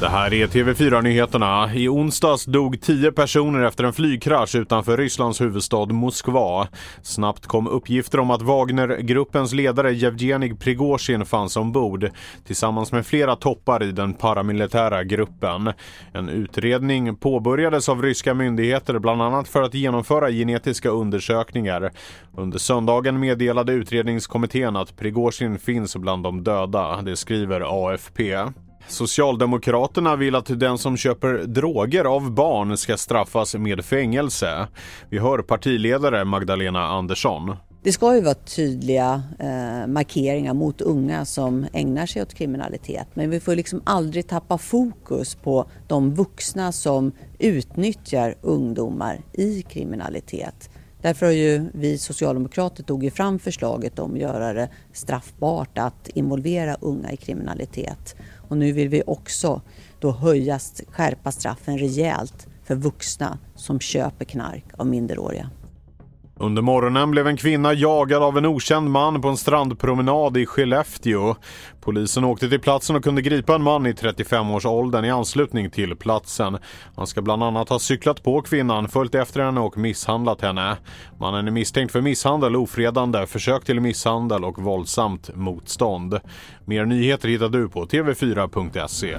Det här är TV4-nyheterna. I onsdags dog tio personer efter en flygkrasch utanför Rysslands huvudstad Moskva. Snabbt kom uppgifter om att Wagnergruppens ledare Yevgenij Prigozjin fanns ombord tillsammans med flera toppar i den paramilitära gruppen. En utredning påbörjades av ryska myndigheter bland annat för att genomföra genetiska undersökningar. Under söndagen meddelade utredningskommittén att Prigozjin finns bland de döda, det skriver AFP. Socialdemokraterna vill att den som köper droger av barn ska straffas med fängelse. Vi hör partiledare Magdalena Andersson. Det ska ju vara tydliga eh, markeringar mot unga som ägnar sig åt kriminalitet. Men vi får liksom aldrig tappa fokus på de vuxna som utnyttjar ungdomar i kriminalitet. Därför har ju vi socialdemokrater tagit fram förslaget om att göra det straffbart att involvera unga i kriminalitet. Och nu vill vi också då höja, skärpa straffen rejält för vuxna som köper knark av minderåriga. Under morgonen blev en kvinna jagad av en okänd man på en strandpromenad i Skellefteå. Polisen åkte till platsen och kunde gripa en man i 35-årsåldern i anslutning till platsen. Han ska bland annat ha cyklat på kvinnan, följt efter henne och misshandlat henne. Mannen är misstänkt för misshandel, ofredande, försök till misshandel och våldsamt motstånd. Mer nyheter hittar du på tv4.se.